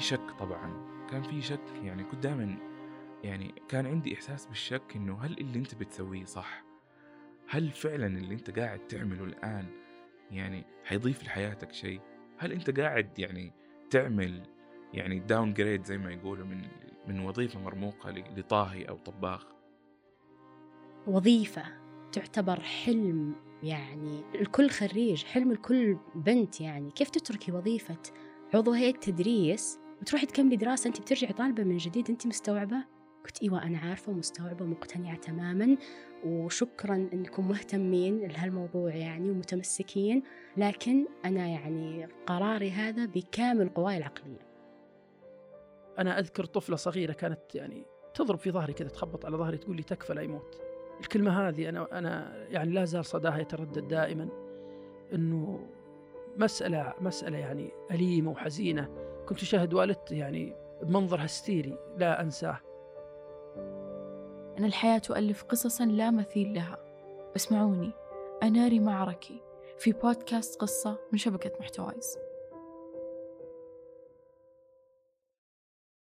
شك طبعا كان في شك يعني كنت دائما يعني كان عندي إحساس بالشك إنه هل اللي أنت بتسويه صح؟ هل فعلا اللي أنت قاعد تعمله الآن يعني حيضيف لحياتك شيء؟ هل أنت قاعد يعني تعمل يعني داون جريد زي ما يقولوا من من وظيفة مرموقة لطاهي أو طباخ؟ وظيفة تعتبر حلم يعني الكل خريج حلم الكل بنت يعني كيف تتركي وظيفة عضو هيئة تدريس وتروحي تكملي دراسة أنت بترجعي طالبة من جديد أنت مستوعبة؟ قلت إيوة أنا عارفة ومستوعبة ومقتنعة تماما وشكرا أنكم مهتمين لهالموضوع يعني ومتمسكين لكن أنا يعني قراري هذا بكامل قواي العقلية. أنا أذكر طفلة صغيرة كانت يعني تضرب في ظهري كذا تخبط على ظهري تقول لي تكفى لا يموت. الكلمة هذه أنا أنا يعني لا زال صداها يتردد دائما إنه مسألة مسألة يعني أليمة وحزينة. كنت أشاهد والدتي يعني بمنظر هستيري لا أنساه. أن الحياة تؤلف قصصا لا مثيل لها. اسمعوني أنا ريما عركي في بودكاست قصة من شبكة محتوايز.